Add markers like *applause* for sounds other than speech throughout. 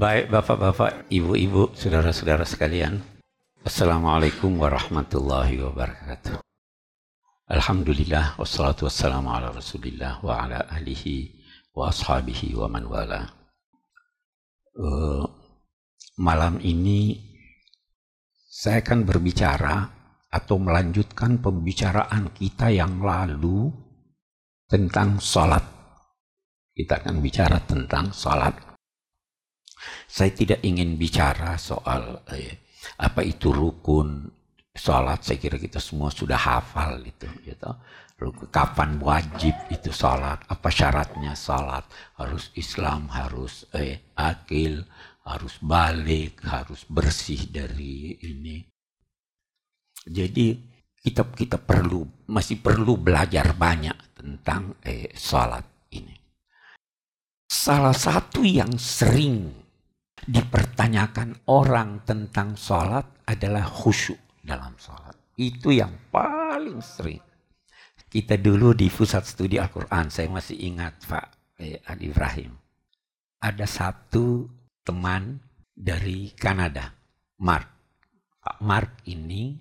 Baik Bapak-Bapak, Ibu-Ibu, Saudara-saudara sekalian. Assalamualaikum warahmatullahi wabarakatuh. Alhamdulillah, wassalatu wassalamu ala rasulillah wa ala ahlihi wa ashabihi wa man wala. Uh, malam ini saya akan berbicara atau melanjutkan pembicaraan kita yang lalu tentang sholat. Kita akan bicara tentang sholat saya tidak ingin bicara soal eh, apa itu rukun sholat. Saya kira kita semua sudah hafal itu. Gitu. Kapan wajib itu sholat? Apa syaratnya sholat? Harus Islam, harus eh, akil, harus balik, harus bersih dari ini. Jadi kita kita perlu masih perlu belajar banyak tentang eh, sholat ini. Salah satu yang sering dipertanyakan orang tentang sholat adalah khusyuk dalam sholat. Itu yang paling sering. Kita dulu di pusat studi Al-Quran, saya masih ingat Pak eh, Adi Ibrahim. Ada satu teman dari Kanada, Mark. Pak Mark ini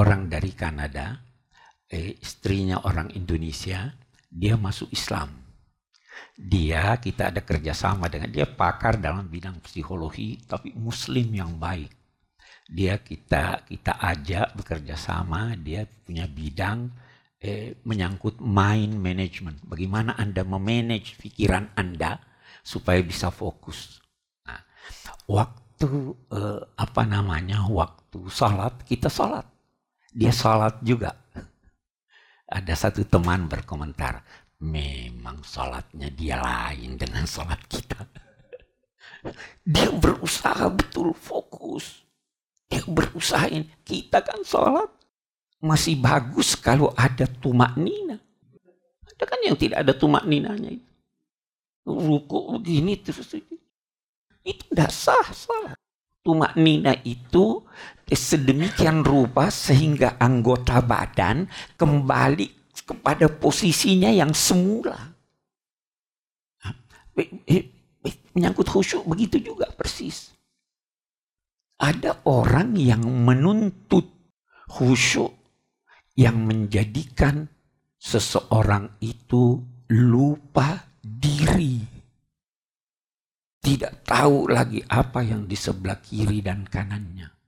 orang dari Kanada, eh, istrinya orang Indonesia, dia masuk Islam dia kita ada kerjasama dengan dia pakar dalam bidang psikologi tapi muslim yang baik. Dia kita kita ajak bekerja sama dia punya bidang eh, menyangkut mind management. Bagaimana anda memanage pikiran anda supaya bisa fokus. Nah, waktu eh, apa namanya waktu salat kita salat. Dia salat juga. Ada satu teman berkomentar Memang sholatnya dia lain dengan sholat kita. Dia berusaha betul fokus. Dia berusaha ini. Kita kan sholat masih bagus kalau ada tumak nina. Ada kan yang tidak ada tumak ninanya itu. Ruku begini terus. Itu tidak sah sholat. Tumak nina itu sedemikian rupa sehingga anggota badan kembali kepada posisinya yang semula. Menyangkut khusyuk begitu juga persis. Ada orang yang menuntut khusyuk yang menjadikan seseorang itu lupa diri. Tidak tahu lagi apa yang di sebelah kiri dan kanannya.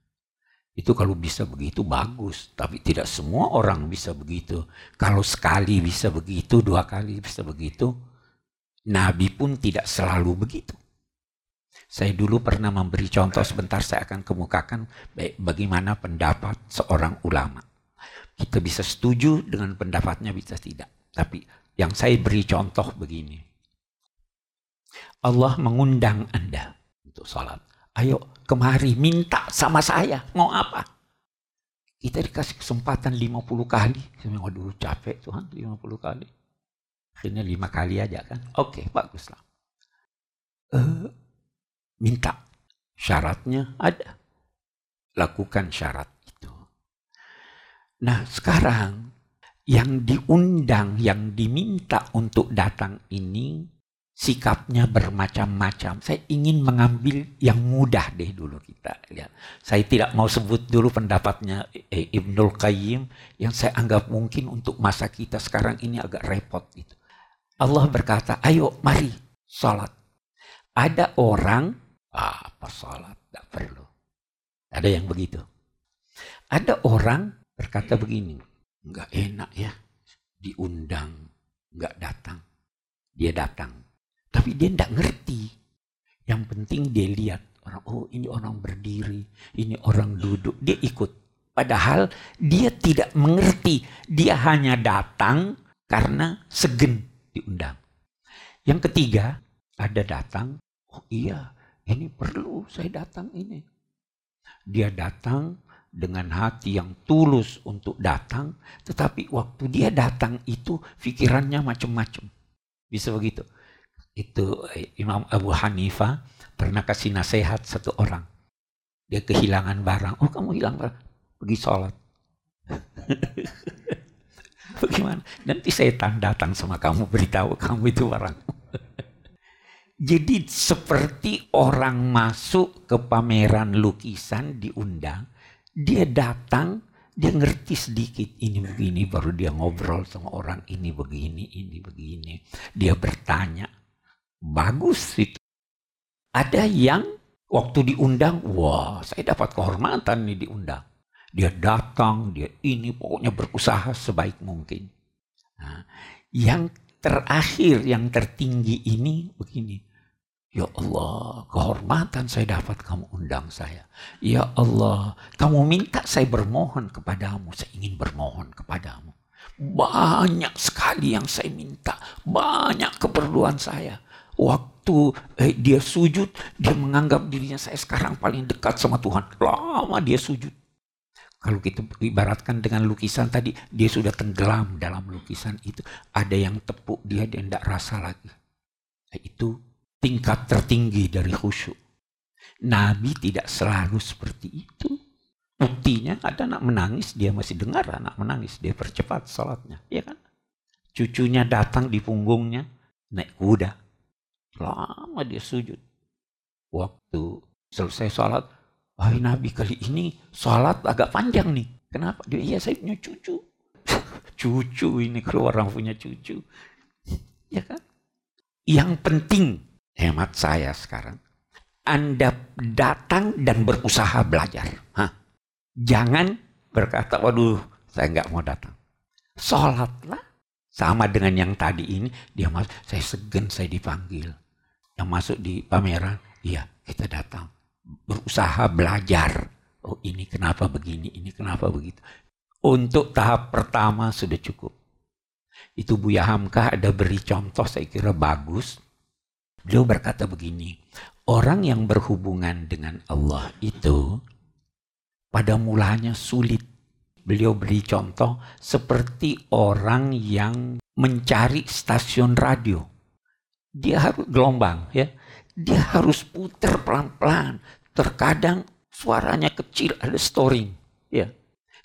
Itu kalau bisa begitu bagus, tapi tidak semua orang bisa begitu. Kalau sekali bisa begitu, dua kali bisa begitu, Nabi pun tidak selalu begitu. Saya dulu pernah memberi contoh sebentar saya akan kemukakan bagaimana pendapat seorang ulama. Kita bisa setuju dengan pendapatnya bisa tidak. Tapi yang saya beri contoh begini. Allah mengundang Anda untuk sholat. Ayo kemari minta sama saya. Mau apa? Kita dikasih kesempatan 50 kali. Saya waduh capek Tuhan 50 kali. Akhirnya 5 kali aja kan. Oke baguslah. Uh, minta. Syaratnya ada. Lakukan syarat itu. Nah sekarang yang diundang, yang diminta untuk datang ini sikapnya bermacam-macam. Saya ingin mengambil yang mudah deh dulu kita lihat. Saya tidak mau sebut dulu pendapatnya eh, Ibnul Qayyim yang saya anggap mungkin untuk masa kita sekarang ini agak repot itu. Allah berkata, ayo mari salat. Ada orang, ah, apa salat, tidak perlu. Ada yang begitu. Ada orang berkata begini, enggak enak ya, diundang, enggak datang. Dia datang tapi dia tidak ngerti. Yang penting dia lihat orang, oh ini orang berdiri, ini orang duduk, dia ikut. Padahal dia tidak mengerti, dia hanya datang karena segen diundang. Yang ketiga, ada datang, oh iya, ini perlu saya datang ini. Dia datang dengan hati yang tulus untuk datang, tetapi waktu dia datang itu pikirannya macam-macam. Bisa begitu itu eh, Imam Abu Hanifah pernah kasih nasihat satu orang. Dia kehilangan barang. Oh kamu hilang barang. Pergi sholat. *laughs* Bagaimana? Nanti setan datang sama kamu beritahu kamu itu barang. *laughs* Jadi seperti orang masuk ke pameran lukisan diundang, dia datang, dia ngerti sedikit ini begini, baru dia ngobrol sama orang ini begini, ini begini. Dia bertanya, bagus itu. Ada yang waktu diundang, wah saya dapat kehormatan nih diundang. Dia datang, dia ini pokoknya berusaha sebaik mungkin. Nah, yang terakhir, yang tertinggi ini begini. Ya Allah, kehormatan saya dapat kamu undang saya. Ya Allah, kamu minta saya bermohon kepadamu. Saya ingin bermohon kepadamu. Banyak sekali yang saya minta. Banyak keperluan saya. Waktu eh, dia sujud, dia menganggap dirinya saya sekarang paling dekat sama Tuhan. Lama dia sujud. Kalau kita ibaratkan dengan lukisan tadi, dia sudah tenggelam dalam lukisan itu. Ada yang tepuk dia, dia tidak rasa lagi. Nah, itu tingkat tertinggi dari khusyuk. Nabi tidak selalu seperti itu. Buktinya ada anak menangis, dia masih dengar anak menangis, dia percepat salatnya. Ya kan? Cucunya datang di punggungnya, naik kuda. Lama dia sujud. Waktu selesai salat, Wahai Nabi kali ini sholat agak panjang nih. Kenapa? Dia, iya saya punya cucu. *laughs* cucu ini kalau orang punya cucu. ya kan? Yang penting, hemat saya sekarang. Anda datang dan berusaha belajar. Hah? Jangan berkata, waduh saya nggak mau datang. Sholatlah. Sama dengan yang tadi ini, dia masuk, saya segen, saya dipanggil. Yang masuk di pameran, iya kita datang berusaha belajar. Oh ini kenapa begini, ini kenapa begitu. Untuk tahap pertama sudah cukup. Itu Buya Hamka ada beri contoh saya kira bagus. Beliau berkata begini, orang yang berhubungan dengan Allah itu pada mulanya sulit. Beliau beri contoh seperti orang yang mencari stasiun radio. Dia harus gelombang ya dia harus putar pelan-pelan. Terkadang suaranya kecil ada storing. Ya.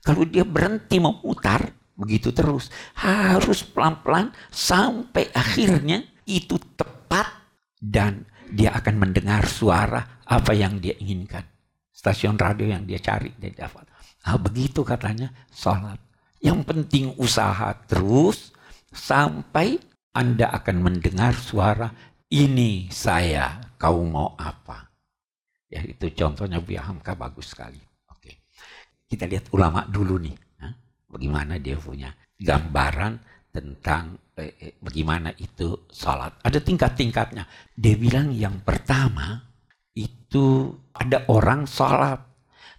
Kalau dia berhenti memutar, begitu terus. Harus pelan-pelan sampai akhirnya itu tepat dan dia akan mendengar suara apa yang dia inginkan. Stasiun radio yang dia cari, dia dapat. Nah, begitu katanya sholat. Yang penting usaha terus sampai Anda akan mendengar suara ini saya, kau mau apa? Ya itu contohnya Bu Hamka bagus sekali. Oke. Kita lihat ulama dulu nih. Huh? Bagaimana dia punya gambaran tentang eh, eh, bagaimana itu salat. Ada tingkat-tingkatnya. Dia bilang yang pertama itu ada orang salat.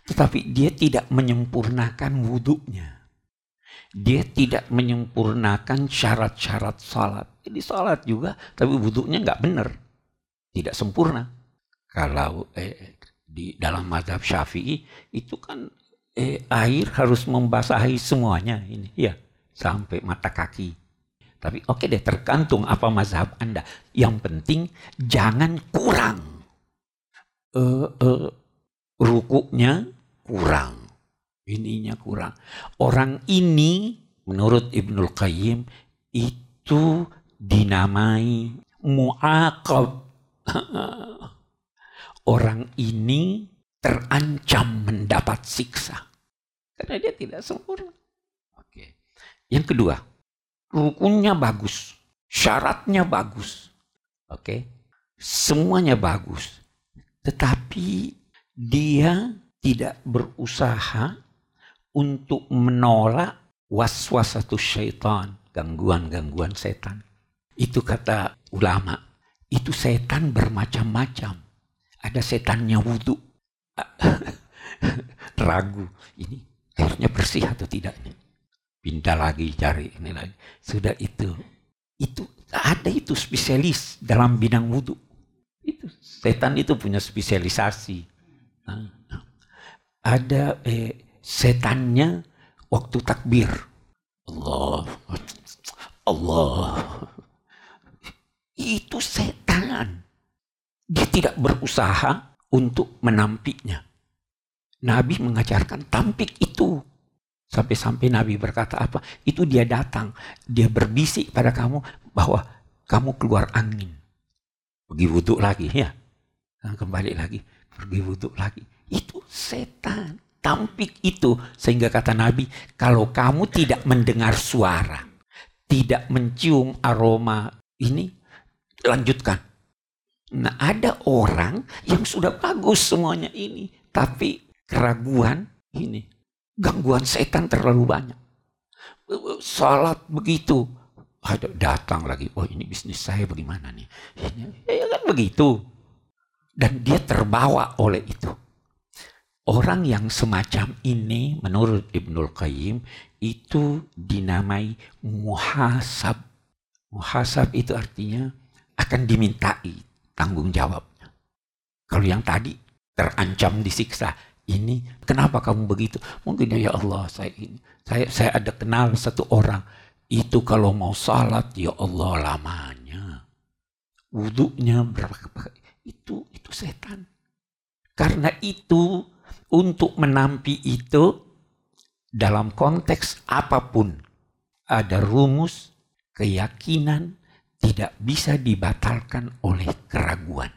Tetapi dia tidak menyempurnakan wudhunya dia tidak menyempurnakan syarat-syarat salat. Jadi salat juga, tapi wudhunya nggak benar. Tidak sempurna. Kalau eh, di dalam mazhab syafi'i itu kan eh, air harus membasahi semuanya ini ya sampai mata kaki. Tapi oke okay deh tergantung apa mazhab Anda. Yang penting jangan kurang. Uh, uh, rukuknya kurang ininya kurang. Orang ini menurut Ibnul Qayyim itu dinamai mu'aqab. *laughs* Orang ini terancam mendapat siksa. Karena dia tidak sempurna. Oke. Yang kedua, rukunnya bagus. Syaratnya bagus. Oke. Semuanya bagus. Tetapi dia tidak berusaha untuk menolak was-was satu syaitan, gangguan-gangguan setan. Itu kata ulama. Itu setan bermacam-macam. Ada setannya wudhu. *laughs* Ragu. Ini airnya bersih atau tidak nih. Pindah lagi cari ini lagi. Sudah itu. Itu ada itu spesialis dalam bidang wudhu. Itu setan itu punya spesialisasi. Nah, ada eh, setannya waktu takbir. Allah. Allah. Itu setan. Dia tidak berusaha untuk menampiknya. Nabi mengajarkan tampik itu. Sampai-sampai Nabi berkata apa? Itu dia datang. Dia berbisik pada kamu bahwa kamu keluar angin. pergi wudhu lagi ya. Kembali lagi, pergi wudhu lagi. Itu setan. Tampik itu. Sehingga kata Nabi, kalau kamu tidak mendengar suara, tidak mencium aroma ini, lanjutkan. Nah ada orang yang sudah bagus semuanya ini. Tapi keraguan ini. Gangguan setan terlalu banyak. Salat begitu. Datang lagi. Oh ini bisnis saya bagaimana nih. Ini, ya kan begitu. Dan dia terbawa oleh itu. Orang yang semacam ini menurut Ibnul Qayyim itu dinamai muhasab. Muhasab itu artinya akan dimintai tanggung jawabnya. Kalau yang tadi terancam disiksa, ini kenapa kamu begitu? Mungkin ya Allah saya ini saya saya ada kenal satu orang itu kalau mau salat ya Allah lamanya. Wudhunya berapa itu itu setan. Karena itu untuk menampi itu dalam konteks apa pun ada rumus keyakinan tidak bisa dibatalkan oleh keraguan.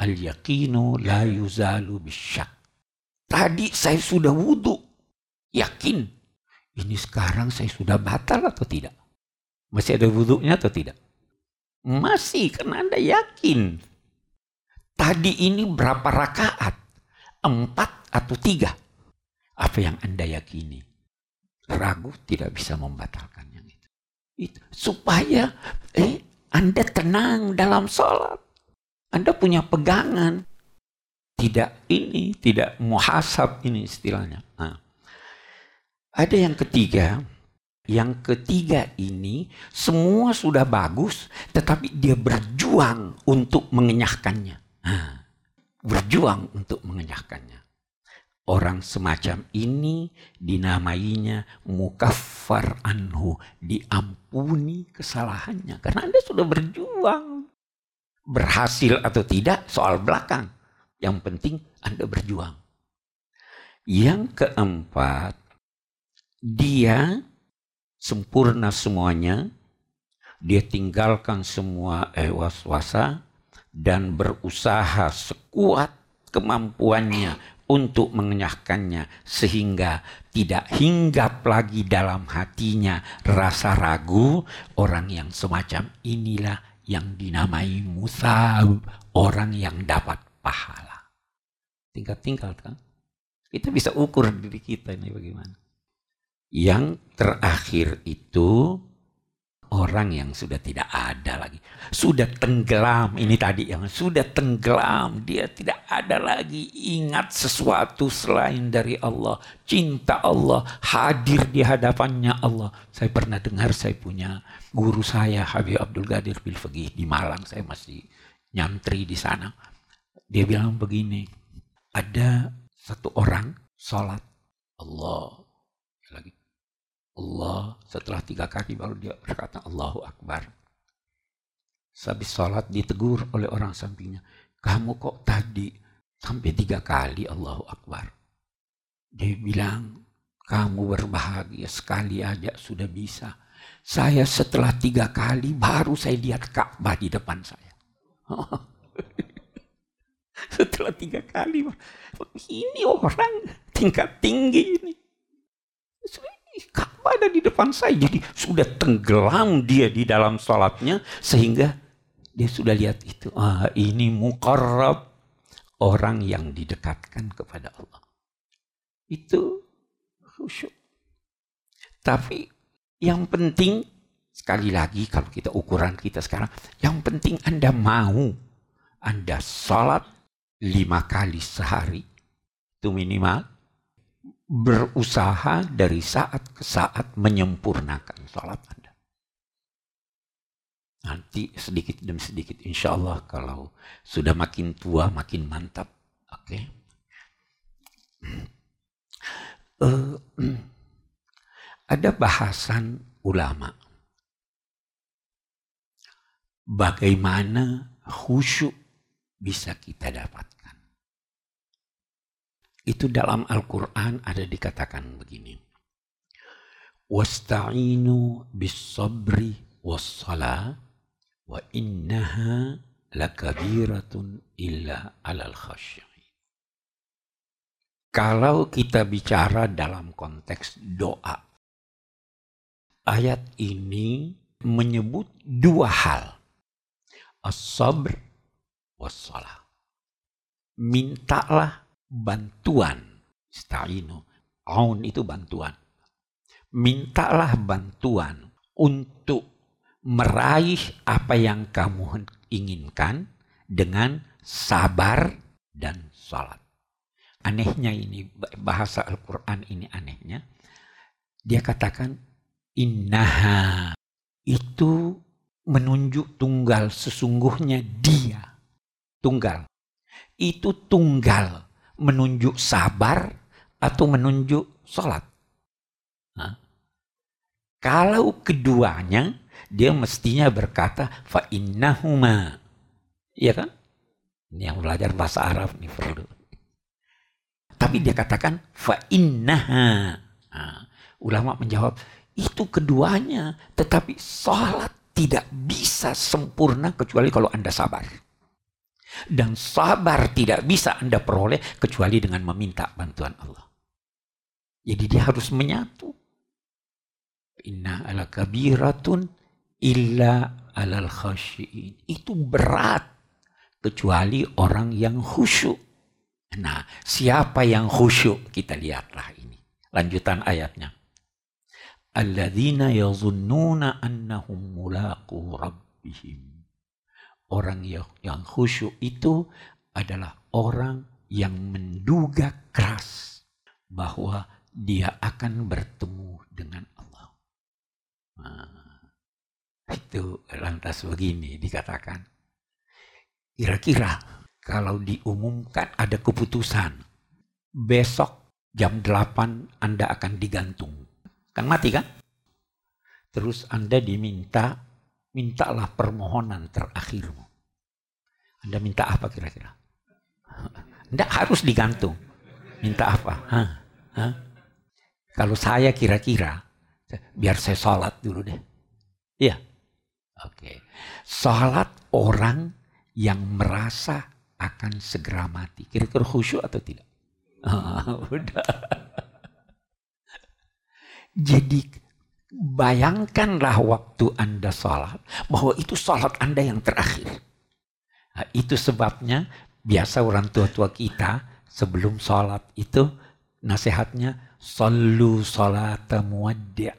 Al yakinu la yuzalu bisyak. Tadi saya sudah wudhu, yakin. Ini sekarang saya sudah batal atau tidak? Masih ada wudhunya atau tidak? Masih, karena Anda yakin. Tadi ini berapa rakaat? Empat atau tiga. Apa yang Anda yakini? Ragu tidak bisa membatalkan yang itu. itu. Supaya eh, Anda tenang dalam sholat. Anda punya pegangan. Tidak ini, tidak muhasab ini istilahnya. Nah. Ada yang ketiga, yang ketiga ini semua sudah bagus, tetapi dia berjuang untuk mengenyahkannya. Nah berjuang untuk mengenyahkannya. Orang semacam ini dinamainya mukafar anhu, diampuni kesalahannya. Karena Anda sudah berjuang. Berhasil atau tidak soal belakang. Yang penting Anda berjuang. Yang keempat, dia sempurna semuanya. Dia tinggalkan semua eh, was-wasa dan berusaha sekuat kemampuannya untuk mengenyahkannya sehingga tidak hinggap lagi dalam hatinya rasa ragu orang yang semacam inilah yang dinamai musab orang yang dapat pahala. Tingkat-tingkat kan kita bisa ukur diri kita ini bagaimana. Yang terakhir itu orang yang sudah tidak ada lagi. Sudah tenggelam, ini tadi yang sudah tenggelam. Dia tidak ada lagi ingat sesuatu selain dari Allah. Cinta Allah, hadir di hadapannya Allah. Saya pernah dengar saya punya guru saya Habib Abdul Gadir Bilfagih di Malang. Saya masih nyantri di sana. Dia bilang begini, ada satu orang sholat Allah lagi Allah setelah tiga kali baru dia berkata Allahu Akbar. Habis sholat ditegur oleh orang sampingnya. Kamu kok tadi sampai tiga kali Allahu Akbar. Dia bilang, kamu berbahagia sekali aja sudah bisa. Saya setelah tiga kali baru saya lihat Ka'bah di depan saya. *laughs* setelah tiga kali, ini orang tingkat tinggi ini. Ka'bah ada di depan saya. Jadi sudah tenggelam dia di dalam sholatnya sehingga dia sudah lihat itu. Ah, ini mukarrab orang yang didekatkan kepada Allah. Itu khusyuk. Tapi yang penting sekali lagi kalau kita ukuran kita sekarang, yang penting Anda mau Anda sholat lima kali sehari itu minimal berusaha dari saat ke saat menyempurnakan sholat Anda. Nanti sedikit demi sedikit insya Allah kalau sudah makin tua makin mantap. Oke. Okay? *clears throat* Uh, eh, *clears throat* ada bahasan ulama. Bagaimana khusyuk bisa kita dapat. Itu dalam Al-Quran ada dikatakan begini. Wasta'inu bis sabri was wa innaha lakabiratun illa alal khasyi'in. Kalau kita bicara dalam konteks doa, ayat ini menyebut dua hal. As-sabr wassalah. Mintalah bantuan. Ista'inu. Aun itu bantuan. Mintalah bantuan untuk meraih apa yang kamu inginkan dengan sabar dan salat anehnya ini bahasa Al-Quran ini anehnya dia katakan innaha itu menunjuk tunggal sesungguhnya dia tunggal itu tunggal menunjuk sabar atau menunjuk sholat? Nah, kalau keduanya dia mestinya berkata fa innahuma. Iya kan? Ini yang belajar bahasa Arab nih perlu tapi dia katakan fa innaha. Nah, ulama menjawab itu keduanya, tetapi salat tidak bisa sempurna kecuali kalau Anda sabar. Dan sabar tidak bisa Anda peroleh kecuali dengan meminta bantuan Allah. Jadi dia harus menyatu. Inna ala kabiratun illa alal khasyiin. Itu berat kecuali orang yang khusyuk. Nah, siapa yang khusyuk? Kita lihatlah ini. Lanjutan ayatnya. Alladzina yazunnuna annahum mulaqu rabbihim. Orang yang khusyuk itu adalah orang yang menduga keras bahwa dia akan bertemu dengan Allah. Nah, itu lantas begini dikatakan. Kira-kira kalau diumumkan ada keputusan besok jam 8 Anda akan digantung. Kan mati kan? Terus Anda diminta, mintalah permohonan terakhirmu. Anda minta apa kira-kira? Anda harus digantung. Minta apa? Hah? Hah? Kalau saya kira-kira, biar saya sholat dulu deh. Iya. Oke. Okay. Sholat orang yang merasa akan segera mati. Kira-kira khusyuk atau tidak? Oh, *laughs* udah. Jadi bayangkanlah waktu Anda sholat, bahwa itu sholat Anda yang terakhir. Nah, itu sebabnya biasa orang tua-tua kita sebelum sholat itu nasihatnya Sallu sholat muwaddi'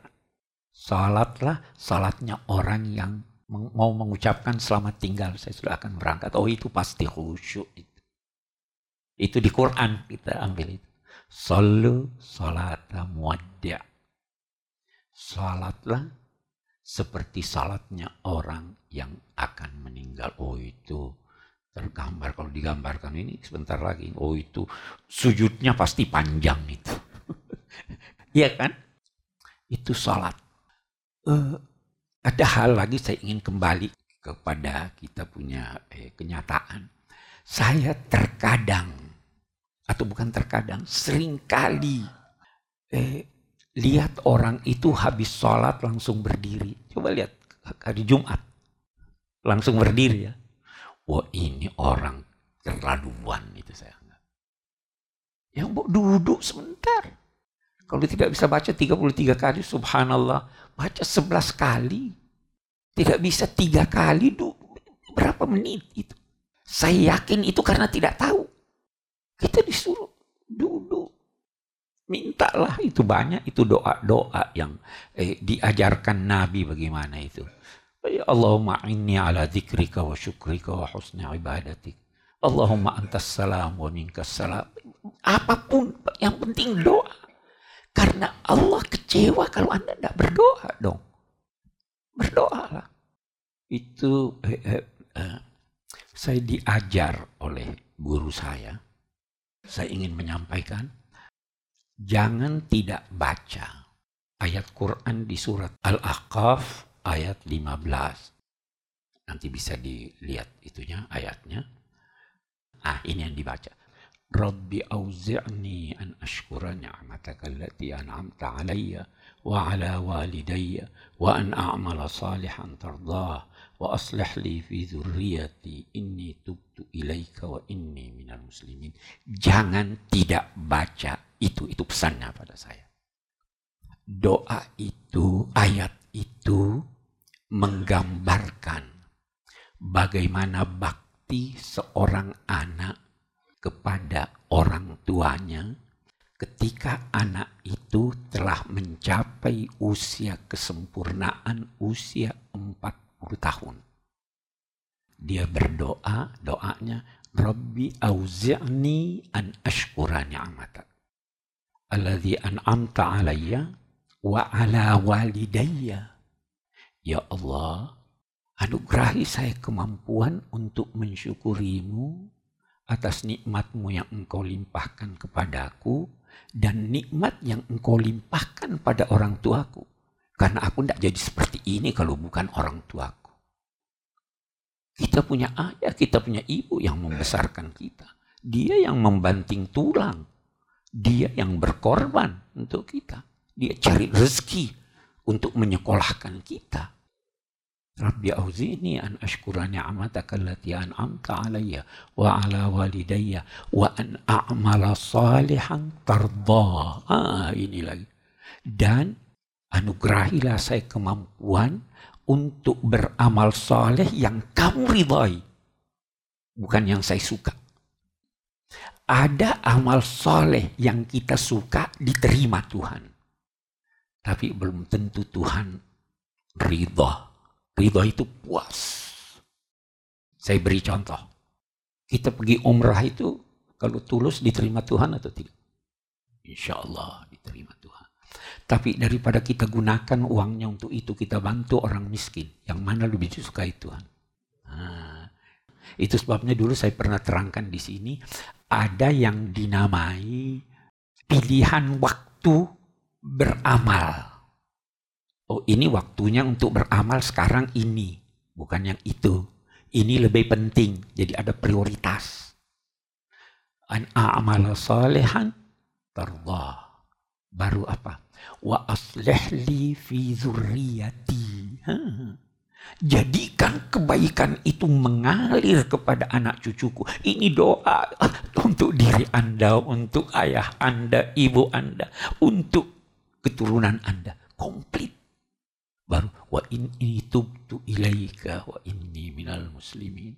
Sholatlah sholatnya orang yang mau mengucapkan selamat tinggal, saya sudah akan berangkat. Oh itu pasti khusyuk. Itu, itu di Quran kita ambil itu. Sallu salat muadda. Salatlah seperti salatnya orang yang akan meninggal. Oh itu tergambar kalau digambarkan ini sebentar lagi. Oh itu sujudnya pasti panjang itu. *laughs* Iya kan? Itu salat. Uh, ada hal lagi saya ingin kembali kepada kita punya eh, kenyataan. Saya terkadang atau bukan terkadang sering kali eh, lihat orang itu habis sholat langsung berdiri. Coba lihat hari Jumat langsung berdiri ya. Wah ini orang terlaluan itu saya anggap. Yang mau duduk sebentar. Kalau tidak bisa baca 33 kali subhanallah baca sebelas kali. Tidak bisa tiga kali, du, berapa menit itu. Saya yakin itu karena tidak tahu. Kita disuruh duduk. Mintalah itu banyak, itu doa-doa yang eh, diajarkan Nabi bagaimana itu. Ya Allahumma inni ala dzikrika wa syukrika wa husni ibadatik. Allahumma antas salam wa minkas salam. Apa pun yang penting doa. Karena Allah kecewa kalau Anda tidak berdoa dong. Berdoalah. Itu eh, eh, eh, saya diajar oleh guru saya. Saya ingin menyampaikan, jangan tidak baca ayat Quran di surat Al-Ahqaf ayat 15. Nanti bisa dilihat itunya ayatnya. Ah, ini yang dibaca. Rabbi auzi'ni an ashkura ni'mataka allati an'amta alayya wa ala walidayya wa an a'mala salihan tardah wa aslih li fi dhurriyyati inni tubtu ilaika wa inni minal muslimin. Jangan tidak baca itu itu pesannya pada saya. Doa itu, ayat itu menggambarkan bagaimana bakti seorang anak kepada orang tuanya ketika anak itu telah mencapai usia kesempurnaan usia 40 tahun. Dia berdoa, doanya, Rabbi auzi'ni an ashkura ni'amatak. Alladhi an'amta alayya wa ala walidayya Ya Allah, anugerahi saya kemampuan untuk mensyukurimu atas nikmatmu yang engkau limpahkan kepadaku dan nikmat yang engkau limpahkan pada orang tuaku. Karena aku tidak jadi seperti ini kalau bukan orang tuaku. Kita punya ayah, kita punya ibu yang membesarkan kita. Dia yang membanting tulang. Dia yang berkorban untuk kita. Dia cari rezeki untuk menyekolahkan kita. Rabbi auzini an ashkura ni'mataka allati an'amta alayya wa ala walidayya wa an a'mala salihan tarda. Ah, ini lagi. Dan anugerahilah saya kemampuan untuk beramal saleh yang kamu ridhai. Bukan yang saya suka. Ada amal saleh yang kita suka diterima Tuhan. Tapi belum tentu Tuhan ridha. Ridha itu puas. Saya beri contoh. Kita pergi umrah itu kalau tulus diterima Tuhan atau tidak? Insya Allah diterima Tuhan. Tapi daripada kita gunakan uangnya untuk itu, kita bantu orang miskin. Yang mana lebih disukai Tuhan? Nah, itu sebabnya dulu saya pernah terangkan di sini, ada yang dinamai pilihan waktu beramal. Oh ini waktunya untuk beramal sekarang ini. Bukan yang itu. Ini lebih penting. Jadi ada prioritas. An a'mal salihan tardah. Baru apa? Wa aslih li fi zurriyati. Jadikan kebaikan itu mengalir kepada anak cucuku. Ini doa untuk diri Anda, untuk ayah Anda, ibu Anda, untuk keturunan Anda komplit. Baru wa in ini tubtu ilaika wa inni minal muslimin.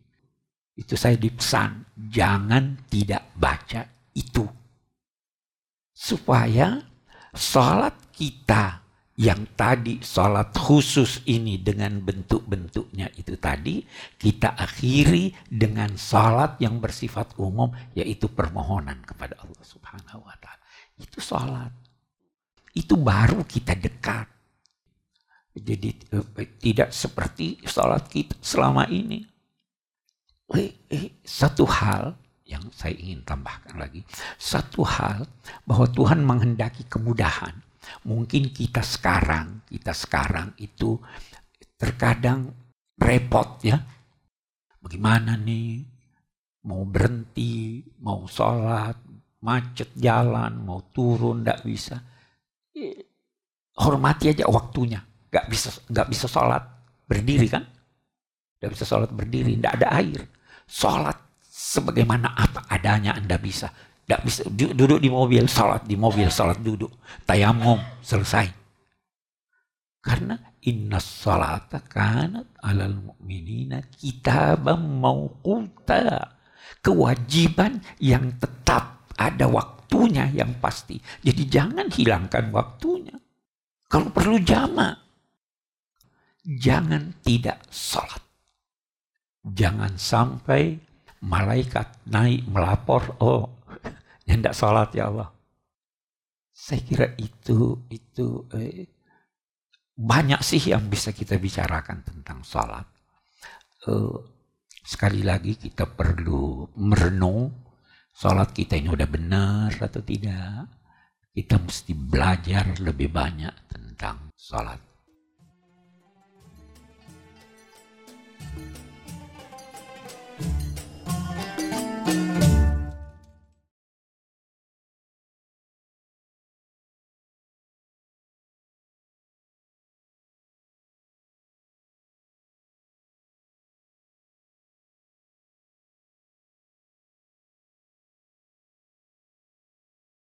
Itu saya dipesan, jangan tidak baca itu. Supaya salat kita yang tadi salat khusus ini dengan bentuk-bentuknya itu tadi kita akhiri dengan salat yang bersifat umum yaitu permohonan kepada Allah Subhanahu wa taala. Itu salat itu baru kita dekat. Jadi eh, tidak seperti sholat kita selama ini. Eh, eh, satu hal yang saya ingin tambahkan lagi, satu hal bahwa Tuhan menghendaki kemudahan. Mungkin kita sekarang, kita sekarang itu terkadang repot ya. Bagaimana nih mau berhenti, mau sholat, macet jalan, mau turun, tidak bisa hormati aja waktunya. Gak bisa gak bisa sholat berdiri kan? Gak bisa sholat berdiri, tidak ada air. Sholat sebagaimana apa adanya anda bisa. Gak bisa duduk di mobil, sholat di mobil, sholat duduk. Tayamum, selesai. Karena inna sholata kanat alal mu'minina kitabam mauquta. Kewajiban yang tetap ada waktunya yang pasti. Jadi jangan hilangkan waktunya. Kalau perlu jama. Jangan tidak sholat. Jangan sampai malaikat naik melapor, oh yang tidak sholat ya Allah. Saya kira itu itu eh, banyak sih yang bisa kita bicarakan tentang sholat. Eh, sekali lagi kita perlu merenung sholat kita ini udah benar atau tidak kita mesti belajar lebih banyak tentang sholat.